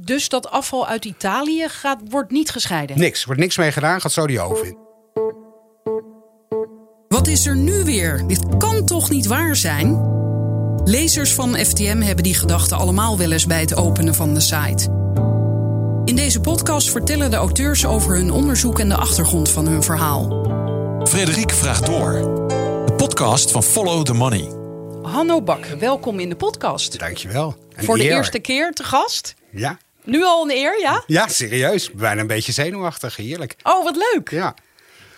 Dus dat afval uit Italië gaat, wordt niet gescheiden? Niks, wordt niks mee gedaan, gaat zo die oven in. Wat is er nu weer? Dit kan toch niet waar zijn? Lezers van FTM hebben die gedachten allemaal wel eens bij het openen van de site. In deze podcast vertellen de auteurs over hun onderzoek en de achtergrond van hun verhaal. Frederik vraagt door. De podcast van Follow the Money. Hanno Bakker, welkom in de podcast. Dankjewel. Voor de eer. eerste keer te gast. Ja. Nu al een eer, ja? ja, serieus. Bijna een beetje zenuwachtig, heerlijk. Oh, wat leuk. Ja.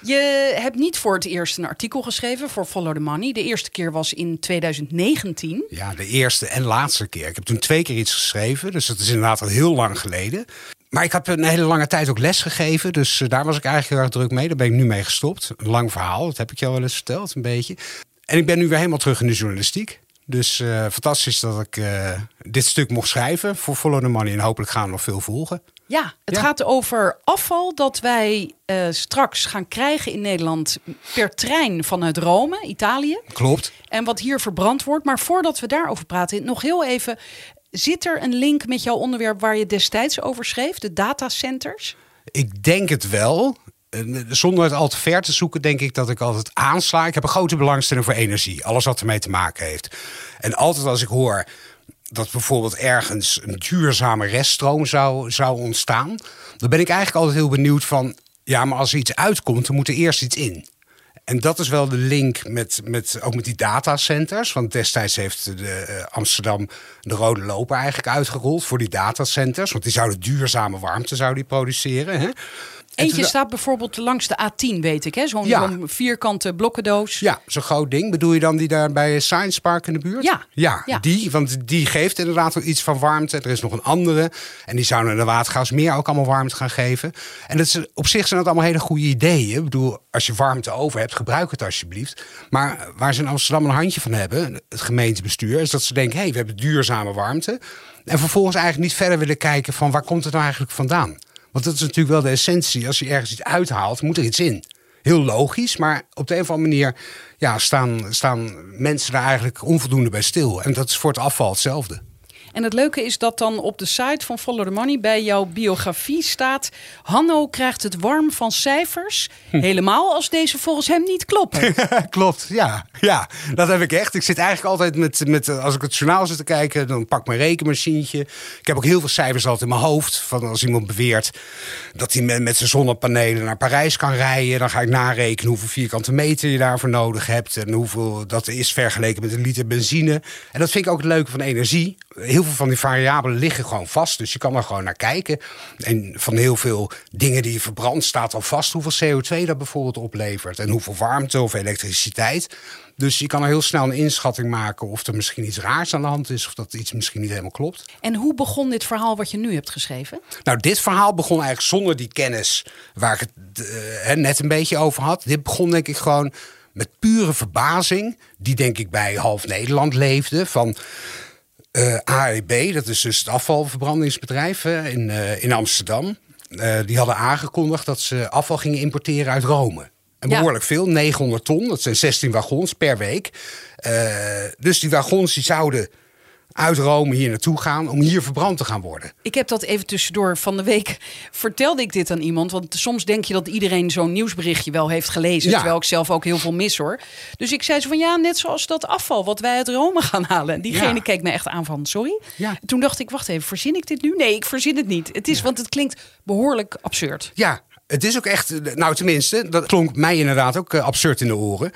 Je hebt niet voor het eerst een artikel geschreven voor Follow the Money. De eerste keer was in 2019. ja, de eerste en laatste keer. Ik heb toen twee keer iets geschreven, dus dat is inderdaad al heel lang geleden. Maar ik heb een hele lange tijd ook les gegeven, dus eh, daar was ik eigenlijk heel erg druk mee. Daar ben ik nu mee gestopt. Een lang verhaal, dat heb ik al wel eens verteld, een beetje. En ik ben nu weer helemaal terug in de journalistiek. Dus eh, fantastisch dat ik eh, dit stuk mocht schrijven voor Follow the Money. En hopelijk gaan er nog veel volgen. Ja, het Ja. gaat over afval dat wij eh, straks gaan krijgen in Nederland per trein vanuit Rome, Italië. Klopt. En wat hier verbrand wordt. Maar voordat we daarover praten, nog heel even. Zit er een link met jouw onderwerp waar je destijds over schreef, de datacenters? Ik denk het wel. Zonder het al te ver te zoeken, denk ik dat ik altijd aansla. Ik heb een grote belangstelling voor energie. Alles wat ermee te maken heeft. En altijd als ik hoor dat bijvoorbeeld ergens een duurzame reststroom zou, zou ontstaan, dan ben ik eigenlijk altijd heel benieuwd van, ja, maar als er iets uitkomt, dan moet er eerst iets in. En dat is wel de link met, met, ook met die datacenters. Want destijds heeft de, eh, Amsterdam de rode loper eigenlijk uitgerold voor die datacenters. Want die zouden duurzame warmte zouden die produceren. Hè? En Eentje staat bijvoorbeeld langs de A10, weet ik, hè? Zo'n Ja. vierkante blokkendoos. Ja, zo'n groot ding. Bedoel je dan die daar bij Science Park in de buurt? Ja. ja. Ja. die. Want die geeft inderdaad wel iets van warmte. Er is nog een andere. En die zouden de Watergaasmeer ook allemaal warmte gaan geven. En dat is, op zich zijn dat allemaal hele goede ideeën. Ik bedoel, als je warmte over hebt, gebruik het alsjeblieft. Maar waar ze in Amsterdam een handje van hebben, het gemeentebestuur, is dat ze denken: hé, hey, we hebben duurzame warmte. En vervolgens eigenlijk niet verder willen kijken van waar komt het nou eigenlijk vandaan? Want dat is natuurlijk wel de essentie. Als je ergens iets uithaalt, moet er iets in. Heel logisch, maar op de een of andere manier ja, staan, staan mensen daar eigenlijk onvoldoende bij stil. En dat is voor het afval hetzelfde. En het leuke is dat dan op de site van Follow the Money bij jouw biografie staat... Hanno krijgt het warm van cijfers, Hm. helemaal als deze volgens hem niet kloppen. Klopt, ja. ja. Dat heb ik echt. Ik zit eigenlijk altijd met, met, als ik het journaal zit te kijken, dan pak ik mijn rekenmachientje. Ik heb ook heel veel cijfers altijd in mijn hoofd. Van als iemand beweert dat hij met, met zijn zonnepanelen naar Parijs kan rijden, dan ga ik narekenen hoeveel vierkante meter je daarvoor nodig hebt. En hoeveel dat is vergeleken met een liter benzine. En dat vind ik ook het leuke van energie. Heel veel van die variabelen liggen gewoon vast. Dus je kan er gewoon naar kijken. En van heel veel dingen die je verbrandt staat al vast hoeveel CO2 dat bijvoorbeeld oplevert. En hoeveel warmte of elektriciteit. Dus je kan er heel snel een inschatting maken of er misschien iets raars aan de hand is. Of dat iets misschien niet helemaal klopt. En hoe begon dit verhaal wat je nu hebt geschreven? Nou, dit verhaal begon eigenlijk zonder die kennis waar ik het eh, net een beetje over had. Dit begon denk ik gewoon met pure verbazing. Die denk ik bij half Nederland leefde. Van eh AEB, dat is dus het afvalverbrandingsbedrijf hè, in, eh, in Amsterdam. Eh, die hadden aangekondigd dat ze afval gingen importeren uit Rome. En Ja. behoorlijk veel, 900 ton. Dat zijn 16 wagons per week. Dus die wagons die zouden uit Rome hier naartoe gaan om hier verbrand te gaan worden. Ik heb dat even tussendoor van de week. Vertelde ik dit aan iemand? Want soms denk je dat iedereen zo'n nieuwsberichtje wel heeft gelezen. Ja. Terwijl ik zelf ook heel veel mis hoor. Dus ik zei zo van ja, net zoals dat afval wat wij uit Rome gaan halen. En diegene Ja. keek me echt aan van sorry. Ja. Toen dacht ik, wacht even, verzin ik dit nu? Nee, ik verzin het niet. Het is, want het klinkt behoorlijk absurd. Ja, het is ook echt, nou tenminste, dat klonk mij inderdaad ook eh, absurd in de oren.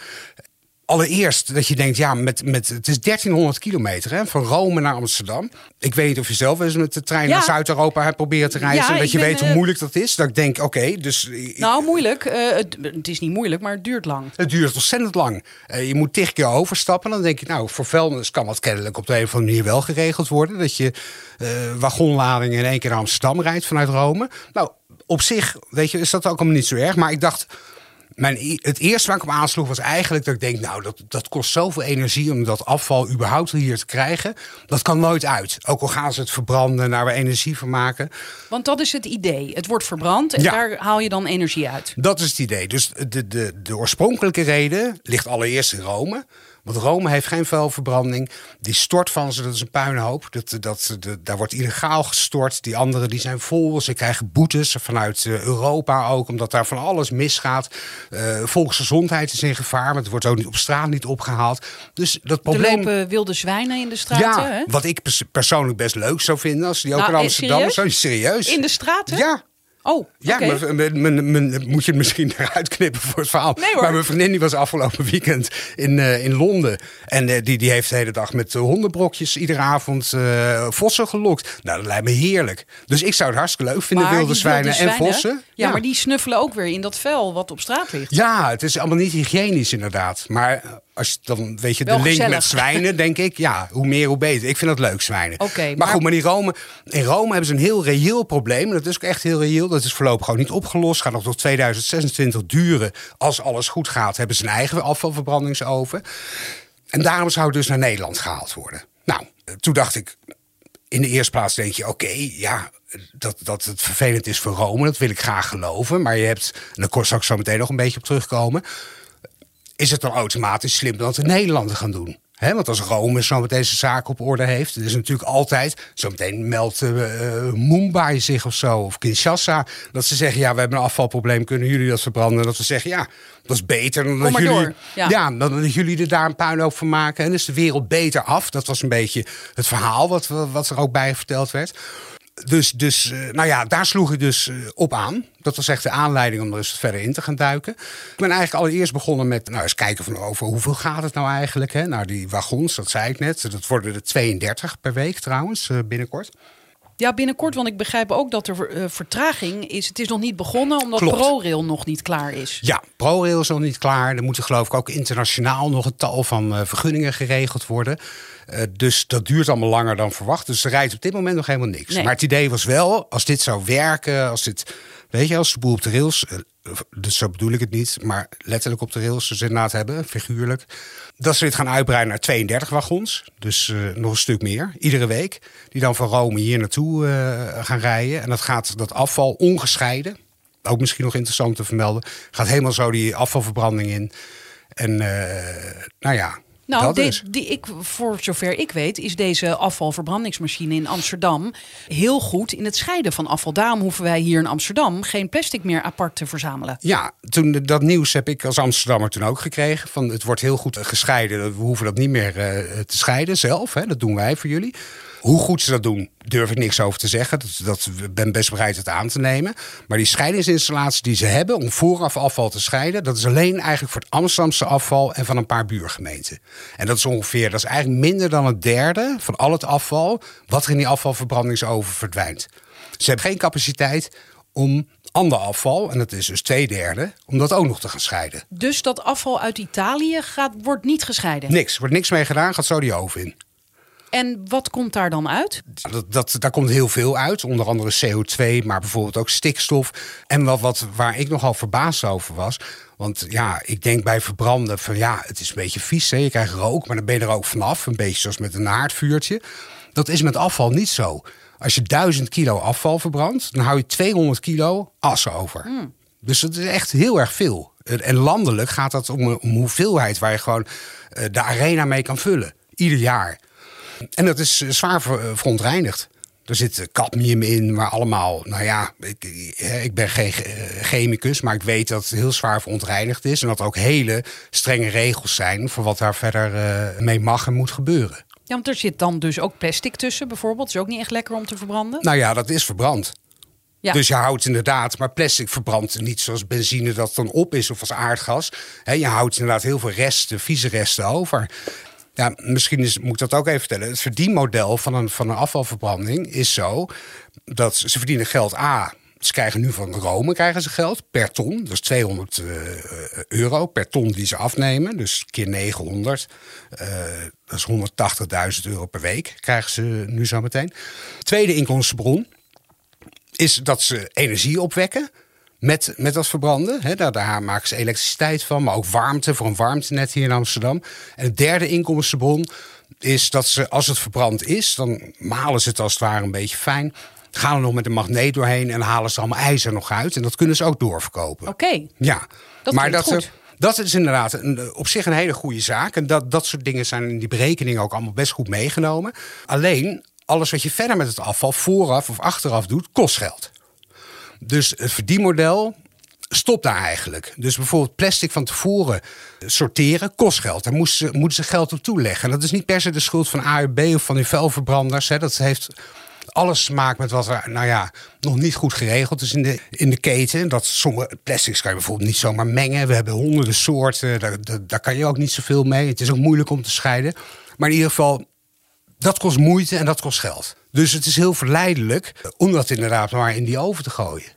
Allereerst dat je denkt, ja, met, met, het is 1300 kilometer hè, van Rome naar Amsterdam. Ik weet niet of je zelf eens met de trein Ja. naar Zuid-Europa hebt proberen te reizen. Ja, en dat je ben, weet hoe eh, moeilijk dat is. Dat ik denk, oké, dus ik- Nou, moeilijk. Eh, het, het is niet moeilijk, maar het duurt lang. het duurt ontzettend lang. Eh, je moet tig keer overstappen. Dan denk je, nou, voor vuilnis kan dat kennelijk op de een of andere manier wel geregeld worden. Dat je eh wagonladingen in één keer naar Amsterdam rijdt vanuit Rome. Nou, op zich, weet je, is dat ook allemaal niet zo erg. Maar ik dacht, mijn, het eerste waar ik op aansloeg was eigenlijk dat ik denk, nou, dat, dat kost zoveel energie om dat afval überhaupt hier te krijgen. Dat kan nooit uit. Ook al gaan ze het verbranden, naar we energie van maken. Want dat is het idee. Het wordt verbrand en Ja. daar haal je dan energie uit. Dat is het idee. Dus de, de, de oorspronkelijke reden ligt allereerst in Rome. Want Rome heeft geen vuilverbranding. Die stort van ze, dat is een puinhoop. Dat, dat, dat, daar wordt illegaal gestort. Die anderen die zijn vol. Ze krijgen boetes vanuit eh, Europa ook, omdat daar van alles misgaat. Uh, volksgezondheid is in gevaar, want het wordt ook niet op straat niet opgehaald. Dus dat probleem. Er lopen wilde zwijnen in de straten. Ja, hè? wat ik persoonlijk best leuk zou vinden als die ook nou, in Amsterdam. Serieus? Zo serieus. In de straten? Ja. Oh, ja, moet je het misschien eruit knippen voor het verhaal. Nee, maar mijn vriendin die was afgelopen weekend in, uh, in Londen. En uh, die, die heeft de hele dag met hondenbrokjes iedere avond uh, vossen gelokt. Nou, dat lijkt me heerlijk. Dus ik zou het hartstikke leuk vinden, wilde zwijnen, en vossen. Ja, maar die snuffelen ook weer in dat vel wat op straat ligt. Ja, het is allemaal niet hygiënisch inderdaad. Maar als je dan weet je Wel de link gezellig. met zwijnen, denk ik, ja, hoe meer hoe beter. Ik vind dat leuk, zwijnen. Oké, maar, maar- goed, maar in Rome, in Rome hebben ze een heel reëel probleem. En dat is ook echt heel reëel. Dat is voorlopig ook niet opgelost. Gaat nog tot 2026 duren. Als alles goed gaat, hebben ze een eigen afvalverbrandingsoven. En daarom zou het dus naar Nederland gehaald worden. Nou, eh, toen dacht ik, in de eerste plaats denk je, oké, ja, dat, dat het vervelend is voor Rome, dat wil ik graag geloven. Maar je hebt, en daar kon ik zo meteen nog een beetje op terugkomen. Is het dan automatisch slim dat de Nederlanden gaan doen? Want als Rome zo meteen zijn zaak op orde heeft, het is natuurlijk altijd, zo meteen meldt eh, Mumbai zich of zo, of Kinshasa, dat ze zeggen, ja, we hebben een afvalprobleem, kunnen jullie dat verbranden? Dat we zeggen, ja, dat is beter dan dat jullie, ja. dan dat jullie er daar een puinhoop van maken. En is de wereld beter af. Dat was een beetje het verhaal wat, wat er ook bij verteld werd. Dus, dus eh, nou ja, daar sloeg ik dus eh, op aan. Dat was echt de aanleiding om er eens verder in te gaan duiken. Ik ben eigenlijk allereerst begonnen met nou, eens kijken van over hoeveel gaat het nou eigenlijk. Hè? Nou, die wagons, dat zei ik net. Dat worden er 32 per week trouwens, eh, binnenkort. Ja, binnenkort, want ik begrijp ook dat er eh, vertraging is. Het is nog niet begonnen omdat Klopt. ProRail nog niet klaar is. Ja, ProRail is nog niet klaar. Er moeten geloof ik ook internationaal nog een tal van eh, vergunningen geregeld worden. Eh, dus dat duurt allemaal langer dan verwacht. Dus er rijdt op dit moment nog helemaal niks. Nee. Maar het idee was wel, als dit zou werken, als dit, weet je, als de boel op de rails, dus zo bedoel ik het niet, maar letterlijk op de rails dus inderdaad hebben, figuurlijk, dat ze dit gaan uitbreiden naar 32 wagons. Dus eh, nog een stuk meer, iedere week. Die dan van Rome hier naartoe eh, gaan rijden. En dat gaat dat afval ongescheiden, ook misschien nog interessant te vermelden, gaat helemaal zo die afvalverbranding in. En eh, nou ja, Nou, de- ik, voor zover ik weet, is deze afvalverbrandingsmachine in Amsterdam heel goed in het scheiden van afval. Daarom hoeven wij hier in Amsterdam geen plastic meer apart te verzamelen. Ja, toen, dat nieuws heb ik als Amsterdammer toen ook gekregen. Van het wordt heel goed gescheiden. We hoeven dat niet meer eh, te scheiden zelf. Hè. Dat doen wij voor jullie. Hoe goed ze dat doen, durf ik niks over te zeggen. Dat, dat ik ben best bereid het aan te nemen. Maar die scheidingsinstallatie die ze hebben om vooraf afval te scheiden, dat is alleen eigenlijk voor het Amsterdamse afval en van een paar buurgemeenten. En dat is ongeveer, dat is eigenlijk minder dan een derde van al het afval wat er in die afvalverbrandingsoven verdwijnt. Ze hebben geen capaciteit om ander afval, en dat is dus twee derde, om dat ook nog te gaan scheiden. Dus dat afval uit Italië gaat, wordt niet gescheiden. Niks, wordt niks mee gedaan, gaat zo die oven in. En wat komt daar dan uit? Dat, dat, daar komt heel veel uit, onder andere CO2, maar bijvoorbeeld ook stikstof. En wat, wat, waar ik nogal verbaasd over was, want ja, ik denk bij verbranden van ja, het is een beetje vies, hè? je krijgt rook, maar dan ben je er ook vanaf, een beetje zoals met een haardvuurtje. Dat is met afval niet zo. Als je 1000 kilo afval verbrandt, dan hou je 200 kilo as over. Dus dat is echt heel erg veel. En landelijk gaat dat om een hoeveelheid waar je gewoon eh, de arena mee kan vullen. Ieder jaar. En dat is eh, zwaar eh, verontreinigd. Er zit eh, cadmium in, maar allemaal, nou ja, ik, ik ben geen chemicus, maar ik weet dat het heel zwaar verontreinigd is. En dat er ook hele strenge regels zijn voor wat daar verder mee mag en moet gebeuren. Ja, want er zit dan dus ook plastic tussen bijvoorbeeld. Is ook niet echt lekker om te verbranden. Nou ja, dat is verbrand. Ja. Dus je houdt inderdaad, maar plastic verbrandt niet zoals benzine dat dan op is of als aardgas. Je houdt inderdaad heel veel resten, vieze resten over. Ja, misschien is, moet ik dat ook even vertellen. Het verdienmodel van een, van een afvalverbranding is zo dat ze verdienen geld A. Ze krijgen nu van Rome krijgen ze geld per ton. Dat is 200 eh, euro per ton die ze afnemen. Dus keer 900. eh, dat is 180.000 euro per week krijgen ze nu zo meteen. Tweede inkomstenbron is dat ze energie opwekken met, met dat verbranden. Hè, daar, daar maken ze elektriciteit van, maar ook warmte voor een warmtenet hier in Amsterdam. En het derde inkomstenbron is dat ze, als het verbrand is, dan malen ze het als het ware een beetje fijn. Gaan er nog met een magneet doorheen en halen ze allemaal ijzer nog uit. En dat kunnen ze ook doorverkopen. Oké. Ja, Dat maar dat goed. er, Dat is inderdaad een, op zich een hele goede zaak. En dat, dat soort dingen zijn in die berekeningen ook allemaal best goed meegenomen. Alleen, alles wat je verder met het afval vooraf of achteraf doet, kost geld. Dus het verdienmodel stopt daar eigenlijk. Dus bijvoorbeeld plastic van tevoren sorteren kost geld. Daar moeten ze, moeten ze geld op toeleggen. En dat is niet per se de schuld van AUB of van die vuilverbranders. Hè. Dat heeft alles te maken met wat er nou ja, nog niet goed geregeld is in de, in de keten. Dat sommige plastics kan je bijvoorbeeld niet zomaar mengen. We hebben honderden soorten. Daar, daar, daar kan je ook niet zoveel mee. Het is ook moeilijk om te scheiden. Maar in ieder geval, dat kost moeite en dat kost geld. Dus het is heel verleidelijk om dat inderdaad maar in die oven te gooien.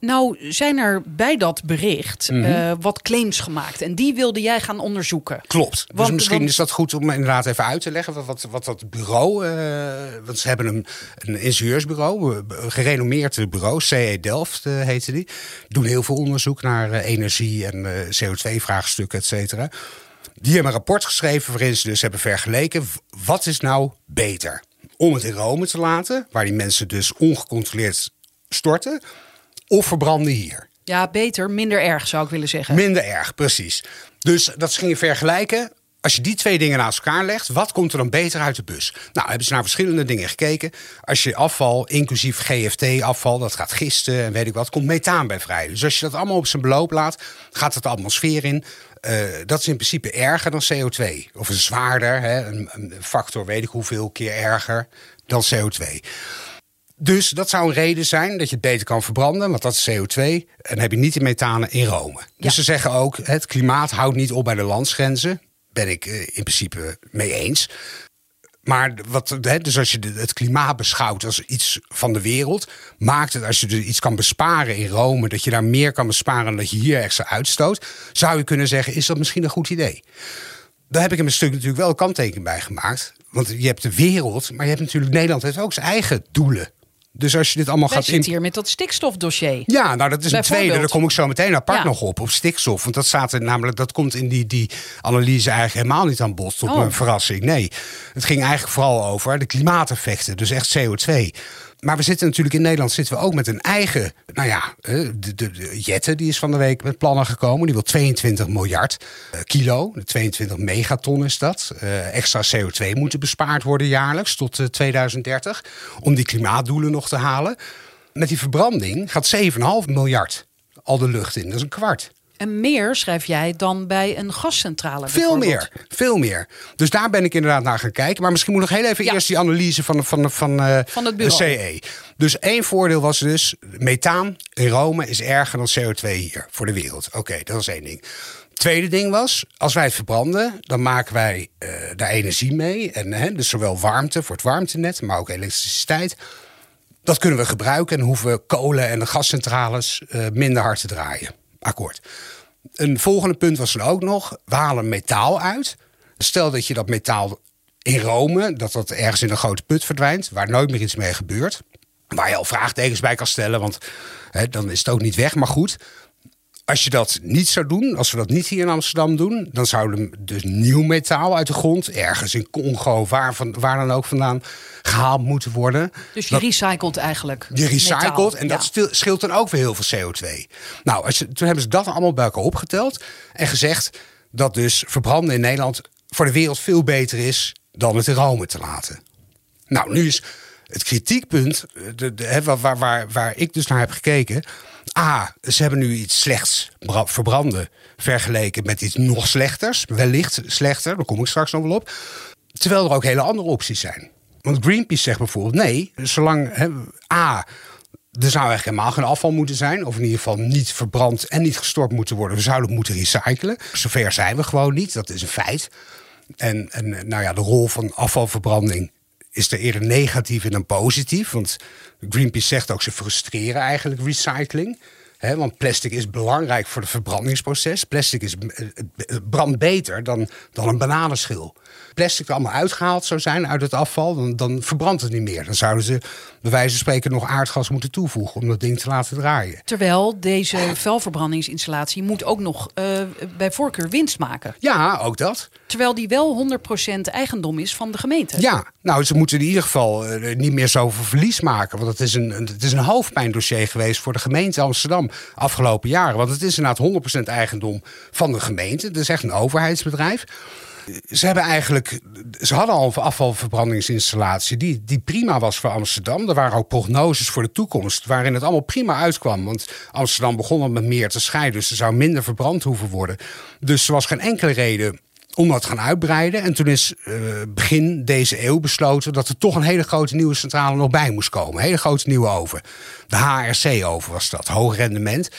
Nou, zijn er bij dat bericht Mhm. eh, wat claims gemaakt. En die wilde jij gaan onderzoeken. Klopt. dus Want- misschien want- is dat goed om inderdaad even uit te leggen wat, wat, wat dat bureau. eh, want ze hebben een, een ingenieursbureau, een gerenommeerd bureau, CE Delft eh, heette die. Doen heel veel onderzoek naar energie en eh, CO2-vraagstukken, et cetera. Die hebben een rapport geschreven waarin ze dus hebben vergeleken wat is nou beter. Om het in Rome te laten, waar die mensen dus ongecontroleerd storten, of verbranden hier. Ja, beter, minder erg zou ik willen zeggen. Minder erg, precies. Dus dat ze gingen vergelijken. Als je die twee dingen naast elkaar legt, wat komt er dan beter uit de bus? Nou, hebben ze naar verschillende dingen gekeken. Als je afval, inclusief GFT-afval, dat gaat gisten en weet ik wat, komt methaan bij vrij. Dus als je dat allemaal op zijn beloop laat, gaat het de atmosfeer in. Eh, dat is in principe erger dan CO2. Of een zwaarder, hè, een, een factor weet ik hoeveel keer erger dan CO2. Dus dat zou een reden zijn dat je het beter kan verbranden, want dat is CO2. En dan heb je niet die methanen in Rome. Dus ze zeggen ook, het klimaat houdt niet op bij de landsgrenzen. Ben ik eh, in principe mee eens. Maar wat, hè, dus als je het klimaat beschouwt als iets van de wereld, maakt het als je er iets kan besparen in Rome, dat je daar meer kan besparen dan dat je hier extra uitstoot, zou je kunnen zeggen, is dat misschien een goed idee? Daar heb ik in mijn stuk natuurlijk wel een kanttekening bij gemaakt. Want je hebt de wereld, maar je hebt natuurlijk Nederland heeft ook zijn eigen doelen. Dus als je dit allemaal Wij gaat in. hier met dat stikstofdossier. Ja, nou dat is een tweede. Daar kom ik zo meteen apart Ja. nog op. Op stikstof. Want dat staat er namelijk, dat komt in die, die analyse eigenlijk helemaal niet aan bod. Tot Oh. mijn verrassing. Nee. Het ging eigenlijk vooral over de klimaateffecten. Dus echt CO2. Maar we zitten natuurlijk in Nederland zitten we ook met een eigen. Nou ja, eh, de, de, de Jette die is van de week met plannen gekomen. Die wil 22 miljard eh, kilo. 22 megaton is dat. eh, extra CO2 moeten bespaard worden jaarlijks tot eh, 2030. Om die klimaatdoelen nog te halen. Met die verbranding gaat 7,5 miljard al de lucht in. Dat is een kwart. En meer, schrijf jij, dan bij een gascentrale. Veel meer, veel meer. Dus daar ben ik inderdaad naar gaan kijken. Maar misschien moet ik nog heel even Ja. eerst die analyse van, van, van, eh, Van het de bureau. CE. Dus één voordeel was dus, methaan in Rome is erger dan CO2 hier voor de wereld. Oké, dat was één ding. Tweede ding was, als wij het verbranden, dan maken wij eh daar energie mee. En, hè, dus zowel warmte voor het warmtenet, maar ook elektriciteit. Dat kunnen we gebruiken en hoeven we kolen en de gascentrales eh, minder hard te draaien. Akkoord. Een volgende punt was er ook nog, we halen metaal uit. Stel dat je dat metaal in Rome, dat dat ergens in een grote put verdwijnt, waar nooit meer iets mee gebeurt. Waar je al vraagtekens bij kan stellen, want hè, dan is het ook niet weg. Maar goed, als je dat niet zou doen, als we dat niet hier in Amsterdam doen, dan zouden dus nieuw metaal uit de grond, ergens in Congo, waar, van, waar dan ook vandaan, gehaald moeten worden. Dus je Dat- recycelt eigenlijk. je recycelt metaal. en dat Ja. scheelt dan ook weer heel veel CO2. Nou, als je, toen hebben ze dat allemaal bij elkaar opgeteld en gezegd dat dus verbranden in Nederland voor de wereld veel beter is dan het in Rome te laten. Nou, nu is het kritiekpunt, de, de, waar, waar, waar, ik dus naar heb gekeken. A, ze hebben nu iets slechts bra- verbranden vergeleken met iets nog slechters. Wellicht slechter, daar kom ik straks nog wel op. Terwijl er ook hele andere opties zijn. Want Greenpeace zegt bijvoorbeeld: nee, zolang A. Er zou eigenlijk helemaal geen afval moeten zijn. Of in ieder geval niet verbrand en niet gestort moeten worden. We zouden het moeten recyclen. Zover zijn we gewoon niet. Dat is een feit. En, en nou ja, de rol van afvalverbranding is er eerder negatief in dan positief. Want Greenpeace zegt ook, ze frustreren eigenlijk recycling. Hè, want plastic is belangrijk voor het verbrandingsproces. Plastic is, eh, het brandt beter dan, dan een bananenschil. Plastic er allemaal uitgehaald zou zijn uit het afval, dan, dan verbrandt het niet meer. Dan zouden ze bij wijze van spreken nog aardgas moeten toevoegen om dat ding te laten draaien. Terwijl deze vuilverbrandingsinstallatie moet ook nog uh, bij voorkeur winst maken. Ja, ook dat. Terwijl die wel 100% eigendom is van de gemeente. Ja, nou, ze moeten in ieder geval uh, niet meer zoveel verlies maken. Want het is, een, het is een hoofdpijndossier geweest voor de gemeente Amsterdam afgelopen jaren. Want het is inderdaad 100% eigendom van de gemeente. Het is echt een overheidsbedrijf ze hebben eigenlijk. Ze hadden al een afvalverbrandingsinstallatie die, die prima was voor Amsterdam. Er waren ook prognoses voor de toekomst waarin het allemaal prima uitkwam. Want Amsterdam begon al met meer te scheiden, dus er zou minder verbrand hoeven worden. Dus er was geen enkele reden om dat gaan uitbreiden. En toen is uh, begin deze eeuw besloten dat er toch een hele grote nieuwe centrale nog bij moest komen. Een hele grote nieuwe oven. De HRC-oven was dat, hoog rendement.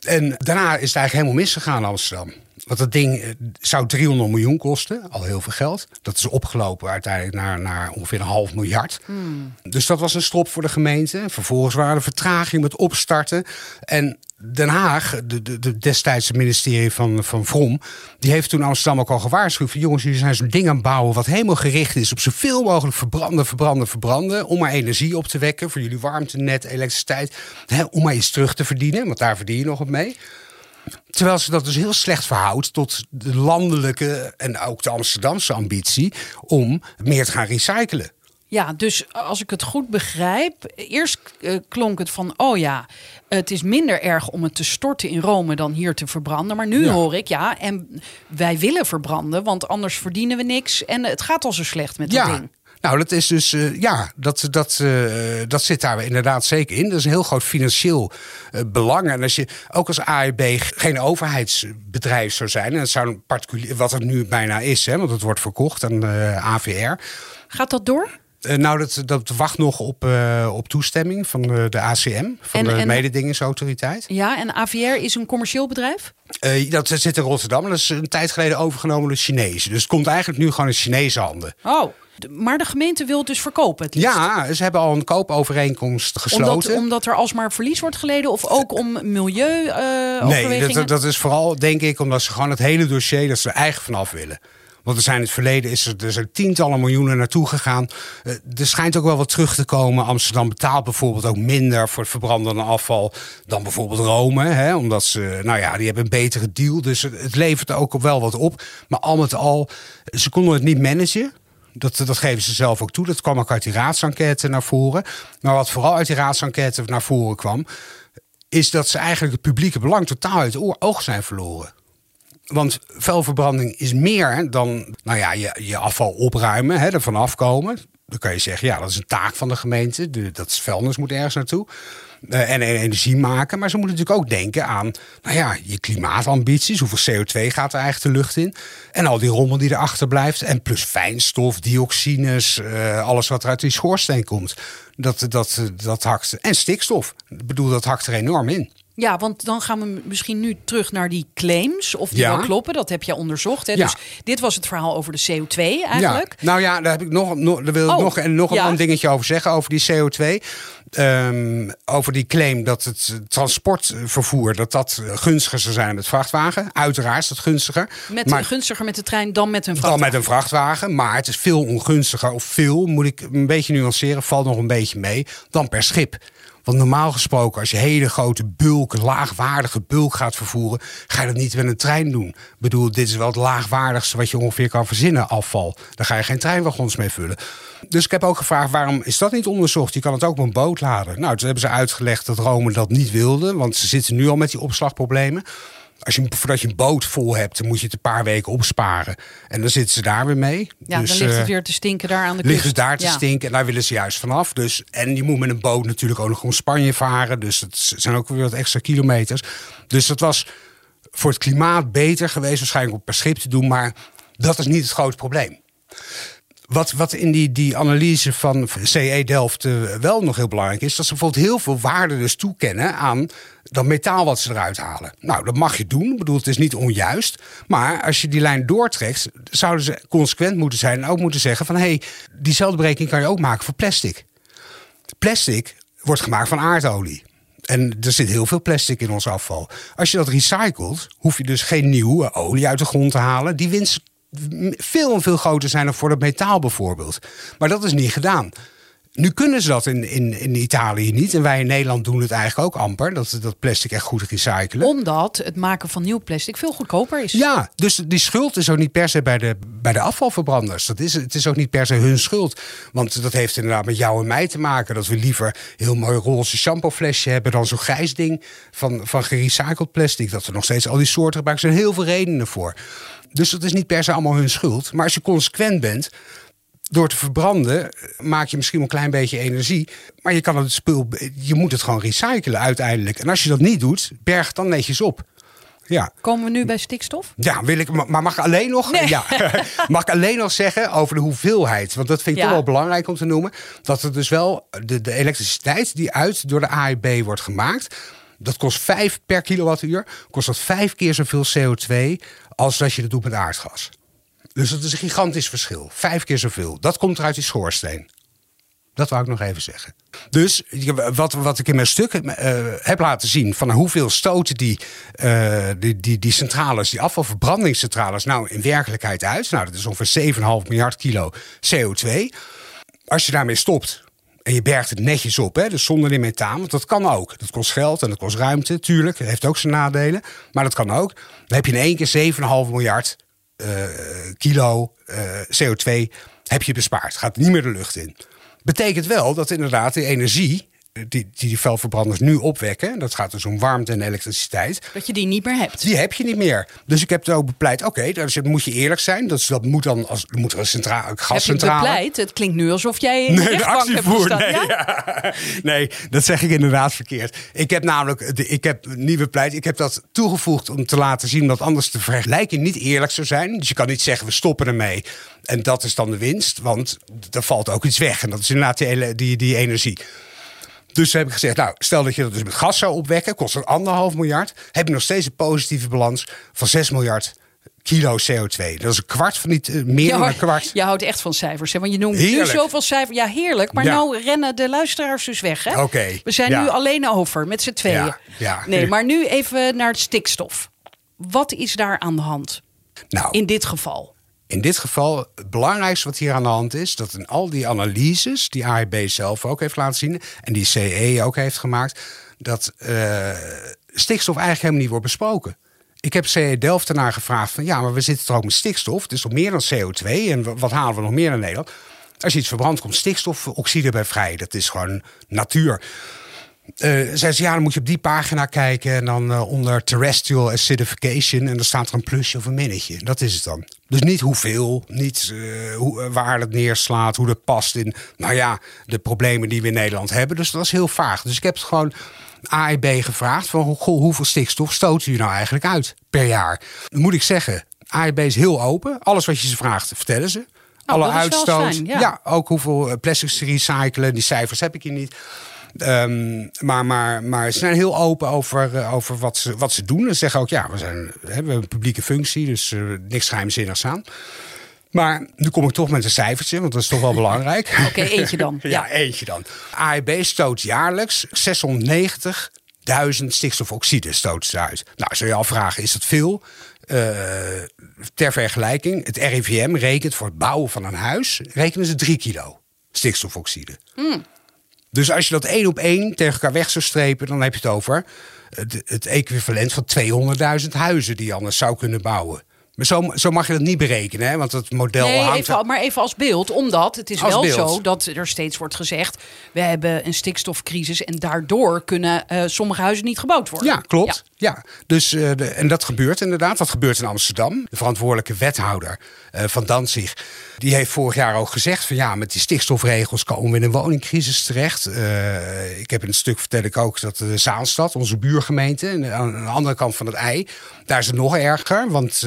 En daarna is het eigenlijk helemaal misgegaan in Amsterdam. Want dat ding eh, zou 300 miljoen kosten, al heel veel geld. Dat is opgelopen uiteindelijk naar, naar ongeveer een half miljard. Hmm. Dus dat was een strop voor de gemeente. Vervolgens waren er vertragingen met opstarten. En Den Haag, de, de, de destijds ministerie van, van Vrom, die heeft toen Amsterdam ook al gewaarschuwd van jongens, jullie zijn zo'n ding aan het bouwen wat helemaal gericht is op zoveel mogelijk verbranden, verbranden, verbranden, om maar energie op te wekken voor jullie warmtenet, elektriciteit, hè, om maar iets terug te verdienen, want daar verdien je nog op mee. Terwijl ze dat dus heel slecht verhoudt tot de landelijke en ook de Amsterdamse ambitie om meer te gaan recyclen. Ja, dus als ik het goed begrijp, eerst uh, klonk het van, oh ja, het is minder erg om het te storten in Rome dan hier te verbranden. Maar nu hoor ik, ja, en wij willen verbranden, want anders verdienen we niks en het gaat al zo slecht met dat ding. Nou, dat is dus, uh, ja, dat, dat, uh, dat zit daar inderdaad zeker in. Dat is een heel groot financieel uh, belang. En als je ook als AEB geen overheidsbedrijf zou zijn, en het zou een particulier, wat het nu bijna is, hè, want het wordt verkocht aan AVR. Gaat dat door? Nou, dat, dat wacht nog op, op toestemming van de, de ACM, van en, de mededingingsautoriteit. Ja, en AVR is een commercieel bedrijf? Uh, dat zit in Rotterdam. Dat is een tijd geleden overgenomen door Chinezen. Dus het komt eigenlijk nu gewoon in Chinese handen. Oh, maar de gemeente wil het dus verkopen? Het ja, ze hebben al een koopovereenkomst gesloten. Omdat, omdat er alsmaar verlies wordt geleden of ook om milieu uh, Nee, dat, dat, is vooral denk ik omdat ze gewoon het hele dossier dat ze er eigen vanaf willen. Want er zijn in het verleden is er, er zijn tientallen miljoenen naartoe gegaan. Uh, er schijnt ook wel wat terug te komen. Amsterdam betaalt bijvoorbeeld ook minder voor het verbrandende afval dan bijvoorbeeld Rome. Hè? Omdat ze, nou ja, die hebben een betere deal. Dus het, levert er ook wel wat op. Maar al met al, ze konden het niet managen. Dat, dat geven ze zelf ook toe. Dat kwam ook uit die raadsenquête naar voren. Maar wat vooral uit die raadsenquête naar voren kwam, is dat ze eigenlijk het publieke belang totaal uit het oog zijn verloren. Want vuilverbranding is meer dan nou ja, je, je afval opruimen, hè, ervan afkomen. Dan kan je zeggen, ja, dat is een taak van de gemeente. Dat vuilnis moet ergens naartoe. Uh, en, energie maken. Maar ze moeten natuurlijk ook denken aan nou ja, je klimaatambities. Hoeveel CO2 gaat er eigenlijk de lucht in? En al die rommel die erachter blijft. En plus fijnstof, dioxines, uh, alles wat er uit die schoorsteen komt. Dat, dat, dat hakt. En stikstof. Ik bedoel, dat hakt er enorm in. Ja, want dan gaan we misschien nu terug naar die claims. Of die wel kloppen, dat heb je onderzocht. Hè? Ja. Dus dit was het verhaal over de CO2 eigenlijk. Ja. Nou ja, daar, heb ik nog, nog, daar wil ik oh, nog, en nog een dingetje over zeggen. Over die CO2. Um, ehm, over die claim dat het transportvervoer dat dat gunstiger zou zijn met vrachtwagen. Uiteraard is dat gunstiger. Met, maar, gunstiger met de trein dan met een vrachtwagen. Dan met een vrachtwagen. Maar het is veel ongunstiger. Of veel, moet ik een beetje nuanceren. Valt nog een beetje mee. Dan per schip. Want normaal gesproken, als je hele grote bulk, laagwaardige bulk gaat vervoeren, ga je dat niet met een trein doen. Ik bedoel, dit is wel het laagwaardigste wat je ongeveer kan verzinnen, afval. Daar ga je geen treinwagons mee vullen. Dus ik heb ook gevraagd, waarom is dat niet onderzocht? Je kan het ook met een boot laden. Nou, toen hebben ze uitgelegd dat Rome dat niet wilde, want ze zitten nu al met die opslagproblemen als je, voordat je een boot vol hebt, dan moet je het een paar weken opsparen. En dan zitten ze daar weer mee. Ja, dus, dan ligt het eh, weer te stinken daar aan de kust. Ligt het daar te stinken en daar willen ze juist vanaf. Dus, en je moet met een boot natuurlijk ook nog om Spanje varen. Dus het zijn ook weer wat extra kilometers. Dus dat was voor het klimaat beter geweest waarschijnlijk om per schip te doen. Maar dat is niet het grote probleem. Wat, wat in die, die analyse van CE Delft uh, wel nog heel belangrijk is, dat ze bijvoorbeeld heel veel waarde dus toekennen aan dat metaal wat ze eruit halen. Nou, dat mag je doen. Ik bedoel, het is niet onjuist. Maar als je die lijn doortrekt, zouden ze consequent moeten zijn en ook moeten zeggen van hé, hey, diezelfde berekening kan je ook maken voor plastic. Plastic wordt gemaakt van aardolie. En er zit heel veel plastic in ons afval. Als je dat recycelt, hoef je dus geen nieuwe olie uit de grond te halen. Die winst veel en veel groter zijn dan voor dat metaal bijvoorbeeld. Maar dat is niet gedaan. Nu kunnen ze dat in, in, in Italië niet. En wij in Nederland doen het eigenlijk ook amper. Dat, dat plastic echt goed recyclen. Omdat het maken van nieuw plastic veel goedkoper is. Ja, dus die schuld is ook niet per se bij de, bij de afvalverbranders. Dat is, het is ook niet per se hun schuld. Want dat heeft inderdaad met jou en mij te maken. Dat we liever heel mooi roze shampooflesje hebben... dan zo'n grijs ding van, van gerecycled plastic. Dat we nog steeds al die soorten gebruiken. Er zijn heel veel redenen voor. Dus dat is niet per se allemaal hun schuld. Maar als je consequent bent door te verbranden maak je misschien een klein beetje energie. Maar je kan het spul, je moet het gewoon recyclen uiteindelijk. En als je dat niet doet, berg het dan netjes op. Ja. Komen we nu bij stikstof? Ja, wil ik, maar mag ik alleen nog, ja, mag ik alleen nog zeggen over de hoeveelheid? Want dat vind ik toch wel belangrijk om te noemen. Dat er dus wel de, de elektriciteit die uit door de AIB wordt gemaakt. Dat kost 5 per kilowattuur. Kost dat vijf keer zoveel CO2 als dat je dat doet met aardgas. Dus dat is een gigantisch verschil. Vijf keer zoveel. Dat komt er uit die schoorsteen. Dat wou ik nog even zeggen. Dus wat, wat ik in mijn stuk uh, heb laten zien van hoeveel stoten die, uh, die, die, die centrales, die afvalverbrandingscentrales, nou in werkelijkheid uit. Nou, dat is ongeveer 7,5 miljard kilo CO2. Als je daarmee stopt en je bergt het netjes op, hè, dus zonder in methaan, want dat kan ook. Dat kost geld en dat kost ruimte, tuurlijk. Dat heeft ook zijn nadelen, maar dat kan ook. Dan heb je in één keer 7,5 miljard uh, kilo uh, CO2 heb je bespaard. Gaat niet meer de lucht in. Betekent wel dat inderdaad de energie die, die die vuilverbranders nu opwekken, dat gaat dus om warmte en elektriciteit. Dat je die niet meer hebt. Die heb je niet meer. Dus ik heb er ook bepleit, oké, okay, dus moet je eerlijk zijn. Dat, dat moet dan als moet er een centraal gascentrale. Heb je bepleit? Het klinkt nu alsof jij in nee, de hebt. Nee, ja? nee, dat zeg ik inderdaad verkeerd. Ik heb namelijk, ik heb niet bepleit, ik heb dat toegevoegd om te laten zien dat anders de vergelijking niet eerlijk zou zijn. Dus je kan niet zeggen, we stoppen ermee. En dat is dan de winst, want er valt ook iets weg. En dat is inderdaad die, die, die energie. Dus heb ik gezegd, nou, stel dat je dat dus met gas zou opwekken, kost dat anderhalf miljard. Heb je nog steeds een positieve balans van 6 miljard kilo CO2. Dat is een kwart van niet uh, meer dan een kwart. Je houdt echt van cijfers, hè? Want je noemt heerlijk. nu zoveel cijfers. Ja, heerlijk. Maar nou rennen de luisteraars dus weg, hè? Oké. We zijn nu alleen over met z'n tweeën. Ja. ja. Nee, maar nu even naar het stikstof. Wat is daar aan de hand? Nou, in dit geval. In dit geval, het belangrijkste wat hier aan de hand is, dat in al die analyses die AIB zelf ook heeft laten zien en die CE ook heeft gemaakt, dat uh, stikstof eigenlijk helemaal niet wordt besproken. Ik heb CE Delft ernaar gevraagd van ja, maar we zitten er ook met stikstof. Het is nog meer dan CO2 en wat halen we nog meer in Nederland? Als je iets verbrandt, komt stikstofoxide bij vrij. Dat is gewoon natuur. Uh, zei ze, ja, dan moet je op die pagina kijken en dan uh, onder terrestrial acidification en dan staat er een plusje of een minnetje. Dat is het dan. Dus niet hoeveel, niet uh, hoe, waar het neerslaat, hoe dat past in, nou ja, de problemen die we in Nederland hebben. Dus dat is heel vaag. Dus ik heb het gewoon AIB gevraagd van, goh, hoeveel stikstof stoten u nou eigenlijk uit per jaar? Dan moet ik zeggen, AIB is heel open. Alles wat je ze vraagt, vertellen ze. Oh, Alle uitstoot. ja. ja. ook hoeveel plastics recyclen. Die cijfers heb ik hier niet. Um, maar, maar, maar ze zijn heel open over, uh, over wat, ze, wat ze doen. Ze zeggen ook, ja, we, zijn, we hebben een publieke functie, dus uh, niks geheimzinnigs aan. Maar nu kom ik toch met een cijfertje, want dat is toch wel belangrijk. Oké, okay, eentje dan. ja, ja, eentje dan. AEB stoot jaarlijks 690.000 stikstofoxide stoot ze uit. Nou, zou je afvragen, is dat veel? Uh, ter vergelijking, het RIVM rekent voor het bouwen van een huis... rekenen ze 3 kilo stikstofoxide. Mm. Dus als je dat één op één tegen elkaar weg zou strepen, dan heb je het over het, het equivalent van 200.000 huizen die je anders zou kunnen bouwen. Maar zo, zo mag je dat niet berekenen, hè? want het model nee, hangt... Even, maar even als beeld, omdat het is wel zo dat er steeds wordt gezegd... we hebben een stikstofcrisis en daardoor kunnen uh, sommige huizen niet gebouwd worden. Ja, klopt. Ja. Dus, de, en dat gebeurt inderdaad. Dat gebeurt in Amsterdam. De verantwoordelijke wethouder uh, van Danzig... die heeft vorig jaar ook gezegd van ja, met die stikstofregels... komen we in een woningcrisis terecht. ik heb in het stuk vertel ik ook dat de Zaanstad, onze buurgemeente... aan de andere kant van het ei, daar is het nog erger... want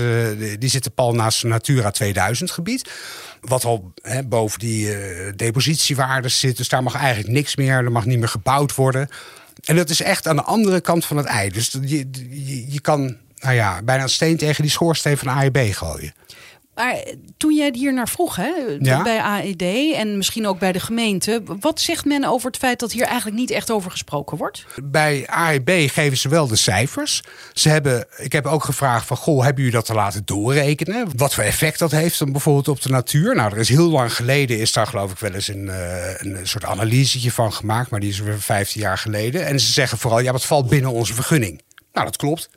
die zitten pal naast een Natura 2000 gebied. Wat al boven die depositiewaardes zit. Dus daar mag eigenlijk niks meer. Er mag niet meer gebouwd worden. En dat is echt aan de andere kant van het ei. Dus je, je, je kan nou ja, bijna een steen tegen die schoorsteen van AIB gooien. Maar toen jij hier naar vroeg, hè, Ja. bij AED en misschien ook bij de gemeente, wat zegt men over het feit dat hier eigenlijk niet echt over gesproken wordt? Bij AEB geven ze wel de cijfers. Ze hebben, ik heb ook gevraagd van, goh, hebben jullie dat te laten doorrekenen? Wat voor effect dat heeft dan bijvoorbeeld op de natuur? Nou, er is heel lang geleden, is daar geloof ik wel eens een, eh, een soort analysetje van gemaakt. Maar die is weer 15 jaar geleden. En ze zeggen vooral, ja, wat valt binnen onze vergunning? Nou, dat klopt.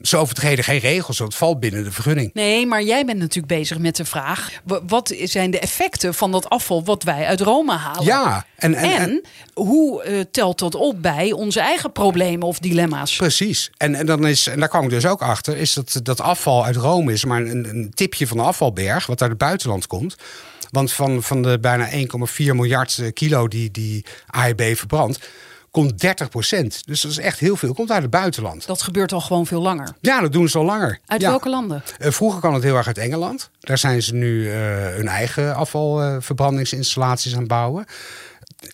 Ze overtreden geen regels, want het valt binnen de vergunning. Nee, maar jij bent natuurlijk bezig met de vraag: wa- wat zijn de effecten van dat afval wat wij uit Rome halen? Ja, en, en, En, en- hoe eh, telt dat op bij onze eigen problemen of dilemma's? Precies. En, en, dan is, en daar kwam ik dus ook achter, is dat dat afval uit Rome is maar een, een tipje van de afvalberg, wat uit het buitenland komt. Want van, van de bijna 1,4 miljard eh, kilo die, die AEB verbrandt, komt 30 procent. Dus dat is echt heel veel. Komt uit het buitenland. Dat gebeurt al gewoon veel langer. Ja, dat doen ze al langer. Uit Ja. welke landen? Eh, vroeger kwam het heel erg uit Engeland. Daar zijn ze nu eh, hun eigen afvalverbrandingsinstallaties aan het bouwen.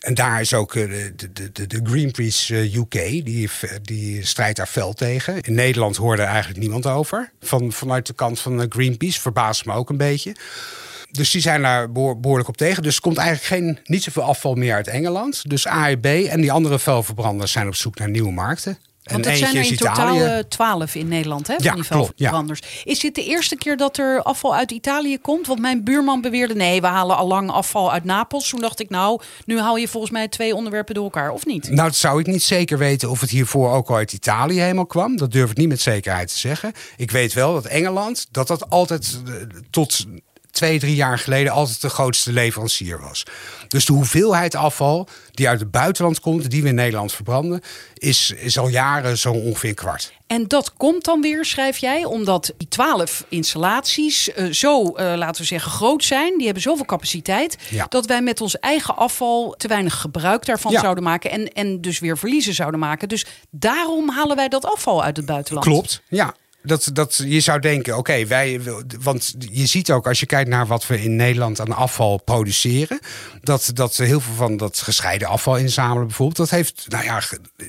En daar is ook eh, de, de, de, de Greenpeace UK, die, die strijdt daar fel tegen. In Nederland hoorde eigenlijk niemand over. Van, vanuit de kant van Greenpeace verbaast me ook een beetje. Dus die zijn daar behoor- behoorlijk op tegen. Dus er komt eigenlijk geen, niet zoveel afval meer uit Engeland. Dus AEB en die andere vuilverbranders zijn op zoek naar nieuwe markten. Want dat zijn er in totaal eh, 12 in Nederland, hè? Ja, van die ja. vuilverbranders. Is dit de eerste keer dat er afval uit Italië komt? Want mijn buurman beweerde: nee, we halen al lang afval uit Napels. Toen dacht ik, nou, nu haal je volgens mij twee onderwerpen door elkaar, of niet? Nou, dat zou ik niet zeker weten of het hiervoor ook al uit Italië helemaal kwam. Dat durf ik niet met zekerheid te zeggen. Ik weet wel dat Engeland, dat dat altijd eh, tot twee, drie jaar geleden altijd de grootste leverancier was. Dus de hoeveelheid afval die uit het buitenland komt, die we in Nederland verbranden, is, is al jaren zo ongeveer een kwart. En dat komt dan weer, schrijf jij, omdat die 12 installaties eh, zo, eh, laten we zeggen, groot zijn. Die hebben zoveel capaciteit. Ja. Dat wij met ons eigen afval te weinig gebruik daarvan Ja. zouden maken. En, en dus weer verliezen zouden maken. Dus daarom halen wij dat afval uit het buitenland. Klopt, ja. Dat, dat, je zou denken, oké, wij. Want je ziet ook als je kijkt naar wat we in Nederland aan afval produceren. Dat, dat heel veel van dat gescheiden afval inzamelen bijvoorbeeld. Dat heeft, nou ja,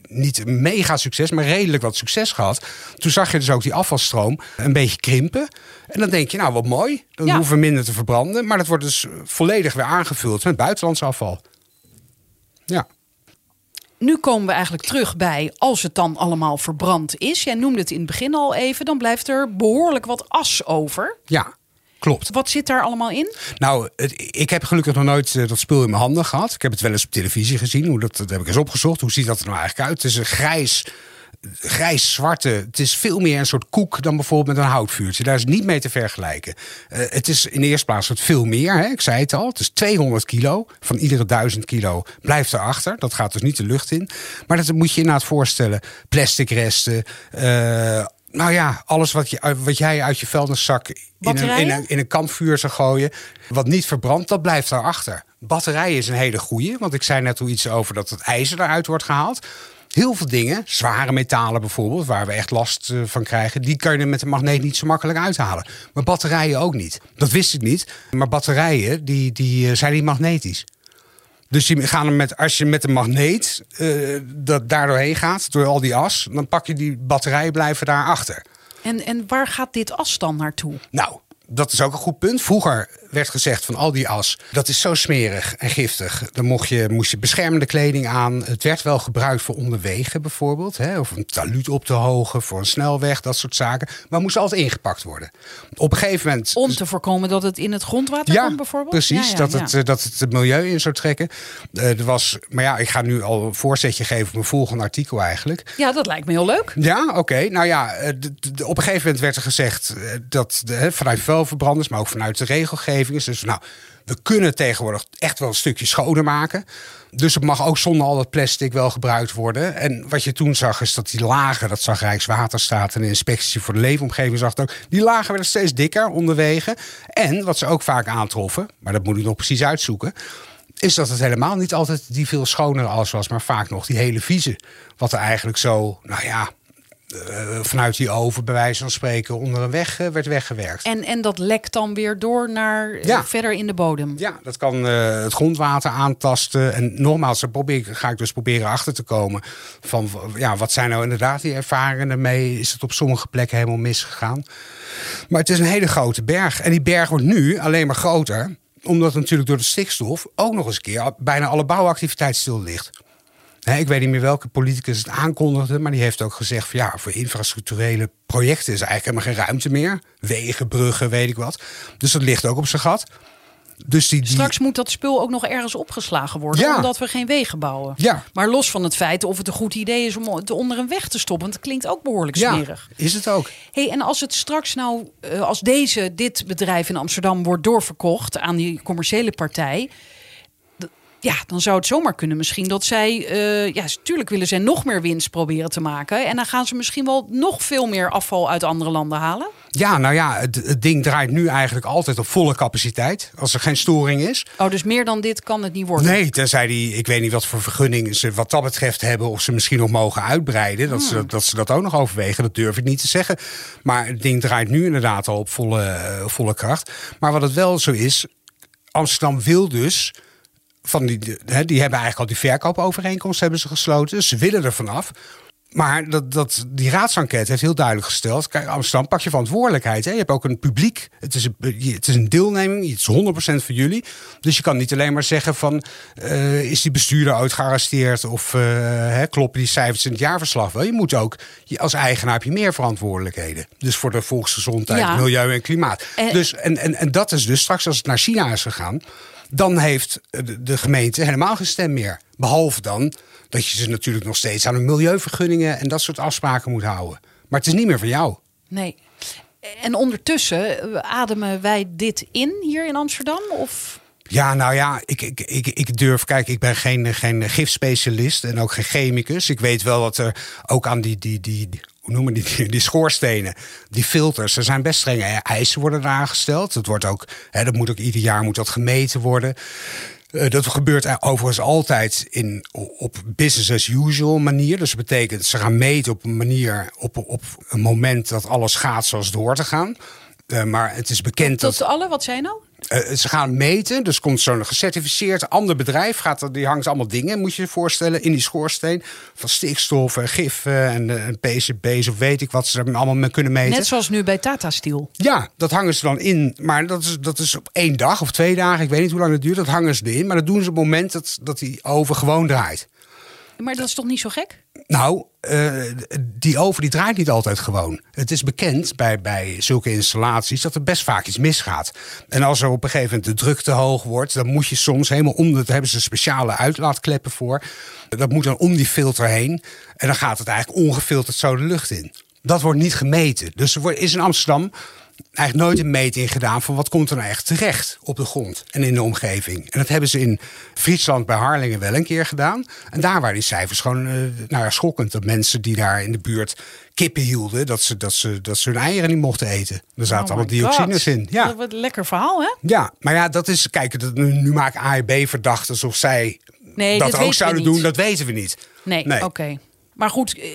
niet mega succes, maar redelijk wat succes gehad. Toen zag je dus ook die afvalstroom een beetje krimpen. En dan denk je, nou wat mooi. Dan Ja. hoeven we minder te verbranden. Maar dat wordt dus volledig weer aangevuld met buitenlands afval. Ja. Nu komen we eigenlijk terug bij als het dan allemaal verbrand is. Jij noemde het in het begin al even. Dan blijft er behoorlijk wat as over. Ja, klopt. Wat zit daar allemaal in? Nou, ik heb gelukkig nog nooit eh, dat spul in mijn handen gehad. Ik heb het wel eens op televisie gezien. Hoe dat, dat heb ik eens opgezocht. Hoe ziet dat er nou eigenlijk uit? Het is een grijs, grijs-zwarte. Het is veel meer een soort koek dan bijvoorbeeld met een houtvuurtje. Daar is niet mee te vergelijken. Eh, het is in de eerste plaats het veel meer. Hè? Ik zei het al. Het is 200 kilo. Van iedere 1000 kilo blijft erachter. Dat gaat dus niet de lucht in. Maar dat moet je je inderdaad voorstellen. Plastic resten. eh, nou ja, alles wat, je, wat jij uit je vuilniszak in een, in, een, in een kampvuur zou gooien. Wat niet verbrandt, dat blijft daarachter. Batterijen is een hele goeie. Want ik zei net al iets over dat het ijzer eruit wordt gehaald. Heel veel dingen, zware metalen bijvoorbeeld, waar we echt last eh, van krijgen, die kan je met een magneet niet zo makkelijk uithalen. Maar batterijen ook niet. Dat wist ik niet. Maar batterijen, die, die eh, zijn niet magnetisch. Dus die gaan er met, als je met een magneet eh, dat daar doorheen gaat, door al die as, dan pak je die batterijen blijven daar achter. En, en waar gaat dit as dan naartoe? Nou, dat is ook een goed punt. Vroeger werd gezegd van al die as, dat is zo smerig en giftig. Dan mocht je, moest je beschermende kleding aan. Het werd wel gebruikt voor onderwegen bijvoorbeeld. Hè, of een taluut op te hogen voor een snelweg, dat soort zaken. Maar moest altijd ingepakt worden. Op een gegeven moment... Om te voorkomen dat het in het grondwater Ja, komt bijvoorbeeld? precies. Ja, ja, dat. Het, eh, dat het het milieu in zou trekken. Eh, er was, maar ja, ik ga nu al een voorzetje geven op mijn volgende artikel eigenlijk. Ja, dat lijkt me heel leuk. Ja, oké. Nou ja, eh, op een gegeven moment werd er gezegd dat de, vanuit vuilverbranders, maar ook vanuit de regelgeving is dus nou, we kunnen tegenwoordig echt wel een stukje schoner maken. Dus het mag ook zonder al dat plastic wel gebruikt worden. En wat je toen zag is dat die lagen, dat zag Rijkswaterstaat en de inspectie voor de leefomgeving zag ook, die lagen werden steeds dikker onderwegen. En wat ze ook vaak aantroffen, maar dat moet ik nog precies uitzoeken, is dat het helemaal niet altijd die veel schonere as was, maar vaak nog die hele vieze. Wat er eigenlijk zo, nou ja, vanuit die oven, bij wijze van spreken, onder een weg eh, werd weggewerkt. En, en dat lekt dan weer door naar eh, Ja. verder in de bodem. Ja, dat kan eh, het grondwater aantasten. En nogmaals, daar probeer, ik- ga ik dus proberen achter te komen. Van ja, wat zijn nou inderdaad die ervaringen ermee? Is het op sommige plekken helemaal misgegaan? Maar het is een hele grote berg. En die berg wordt nu alleen maar groter. Omdat natuurlijk door de stikstof ook nog eens een keer bijna alle bouwactiviteit stil ligt. Ik weet niet meer welke politicus het aankondigde, maar die heeft ook gezegd: van, ja, voor infrastructurele projecten is eigenlijk helemaal geen ruimte meer. Wegen, bruggen, weet ik wat. Dus dat ligt ook op zijn gat. Dus die, die, Straks moet dat spul ook nog ergens opgeslagen worden, Ja. omdat we geen wegen bouwen. Ja. Maar los van het feit of het een goed idee is om het onder een weg te stoppen, want het klinkt ook behoorlijk ja, smerig. is het ook. Hey, en als het straks nou, eh, als deze, dit bedrijf in Amsterdam wordt doorverkocht aan die commerciële partij. Ja, dan zou het zomaar kunnen misschien dat zij, eh, ja, natuurlijk willen zij nog meer winst proberen te maken. En dan gaan ze misschien wel nog veel meer afval uit andere landen halen. Ja, nou ja, het, het ding draait nu eigenlijk altijd op volle capaciteit. Als er geen storing is. Oh, dus meer dan dit kan het niet worden. Nee, tenzij die, ik weet niet wat voor vergunning ze wat dat betreft hebben. Of ze misschien nog mogen uitbreiden. Dat, Hmm. ze, dat ze dat ook nog overwegen, dat durf ik niet te zeggen. Maar het ding draait nu inderdaad al op volle, volle kracht. Maar wat het wel zo is, Amsterdam wil dus. Van die, hè, die hebben eigenlijk al die verkoopovereenkomst hebben ze gesloten. Dus ze willen er vanaf. Maar dat, dat, die raadsenquête heeft heel duidelijk gesteld. Kijk, Amsterdam, pak je verantwoordelijkheid. Hè? Je hebt ook een publiek. Het is een, het is een deelneming. Het is 100% voor jullie. Dus je kan niet alleen maar zeggen van... eh, is die bestuurder ooit gearresteerd? Of eh, hè, kloppen die cijfers in het jaarverslag wel? Je moet ook... Je, als eigenaar heb je meer verantwoordelijkheden. Dus voor de volksgezondheid, Ja. milieu en klimaat. En- dus, en, en, en dat is dus straks als het naar China is gegaan... dan heeft de, gemeente helemaal geen stem meer. Behalve dan dat je ze natuurlijk nog steeds aan hun milieuvergunningen... en dat soort afspraken moet houden. Maar het is niet meer van jou. Nee. En ondertussen eh, ademen wij dit in hier in Amsterdam? Of Ja, nou ja, ik, ik, ik, ik durf. Kijk, ik ben geen, geen gifspecialist en ook geen chemicus. Ik weet wel dat er ook aan die, die, die- hoe noemen die, die, schoorstenen, die filters, er zijn best strenge eisen worden eraan gesteld. Dat wordt ook, hè, dat moet ook ieder jaar moet dat gemeten worden. Eh, dat gebeurt er overigens altijd in, op business as usual manier. Dus dat betekent, ze gaan meten op een manier, op, op een moment dat alles gaat zoals hoort te gaan. Eh, maar het is bekend dat. tot alle, wat zijn nou? Eh, ze gaan meten, dus komt zo'n gecertificeerd ander bedrijf. Gaat er, die hangt allemaal dingen, moet je je voorstellen, in die schoorsteen. Van stikstof en gif eh, en, en PCB's of weet ik wat ze er allemaal mee kunnen meten. Net zoals nu bij Tata Steel. Ja, dat hangen ze dan in. Maar dat is, dat is op één dag of twee dagen. Ik weet niet hoe lang het duurt. Dat hangen ze erin. Maar dat doen ze op het moment dat, dat die oven gewoon draait. Maar dat is toch niet zo gek? Nou, eh, die oven die draait niet altijd gewoon. Het is bekend bij, bij zulke installaties dat er best vaak iets misgaat. En als er op een gegeven moment de druk te hoog wordt, dan moet je soms helemaal om. Daar hebben ze speciale uitlaatkleppen voor. Dat moet dan om die filter heen. En dan gaat het eigenlijk ongefilterd zo de lucht in. Dat wordt niet gemeten. Dus er is in Amsterdam eigenlijk nooit een meting gedaan van wat komt er nou echt terecht op de grond en in de omgeving. En dat hebben ze in Friesland bij Harlingen wel een keer gedaan. En daar waren die cijfers gewoon eh, nou ja, schokkend. Dat mensen die daar in de buurt kippen hielden, dat ze, dat ze, dat ze hun eieren niet mochten eten. Er zaten Oh allemaal dioxines God. in. Ja. Dat wordt een lekker verhaal, hè? ja, maar ja, dat is, kijk, dat, nu, nu maken AIB verdacht alsof zij Nee, dat ook zouden doen. Dat weten we niet. Nee, oké. Maar goed, eh,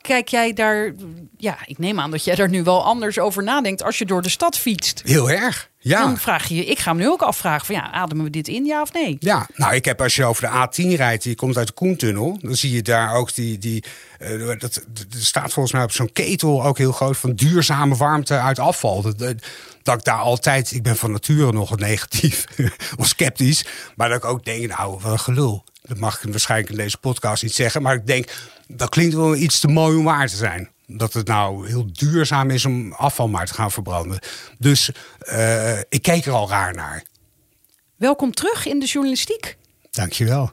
kijk jij daar... Ja, ik neem aan dat jij daar nu wel anders over nadenkt als je door de stad fietst. Heel erg. Ja. Dan vraag je je, ik ga me nu ook afvragen van ja, ademen we dit in, ja of nee? Ja, nou, ik heb als je over de A10 rijdt, je komt uit de Koentunnel, dan zie je daar ook die. die eh, dat, dat- staat volgens mij op zo'n ketel ook heel groot van duurzame warmte uit afval. Dat, dat, dat ik daar altijd, ik ben van nature nogal negatief of sceptisch, maar dat ik ook denk, nou, wat een gelul. Dat mag ik waarschijnlijk in deze podcast niet zeggen, maar ik denk, dat klinkt wel iets te mooi om waar te zijn. Dat het nou heel duurzaam is om afval maar te gaan verbranden. Dus eh, ik keek er al raar naar. Welkom terug in de journalistiek. Dankjewel.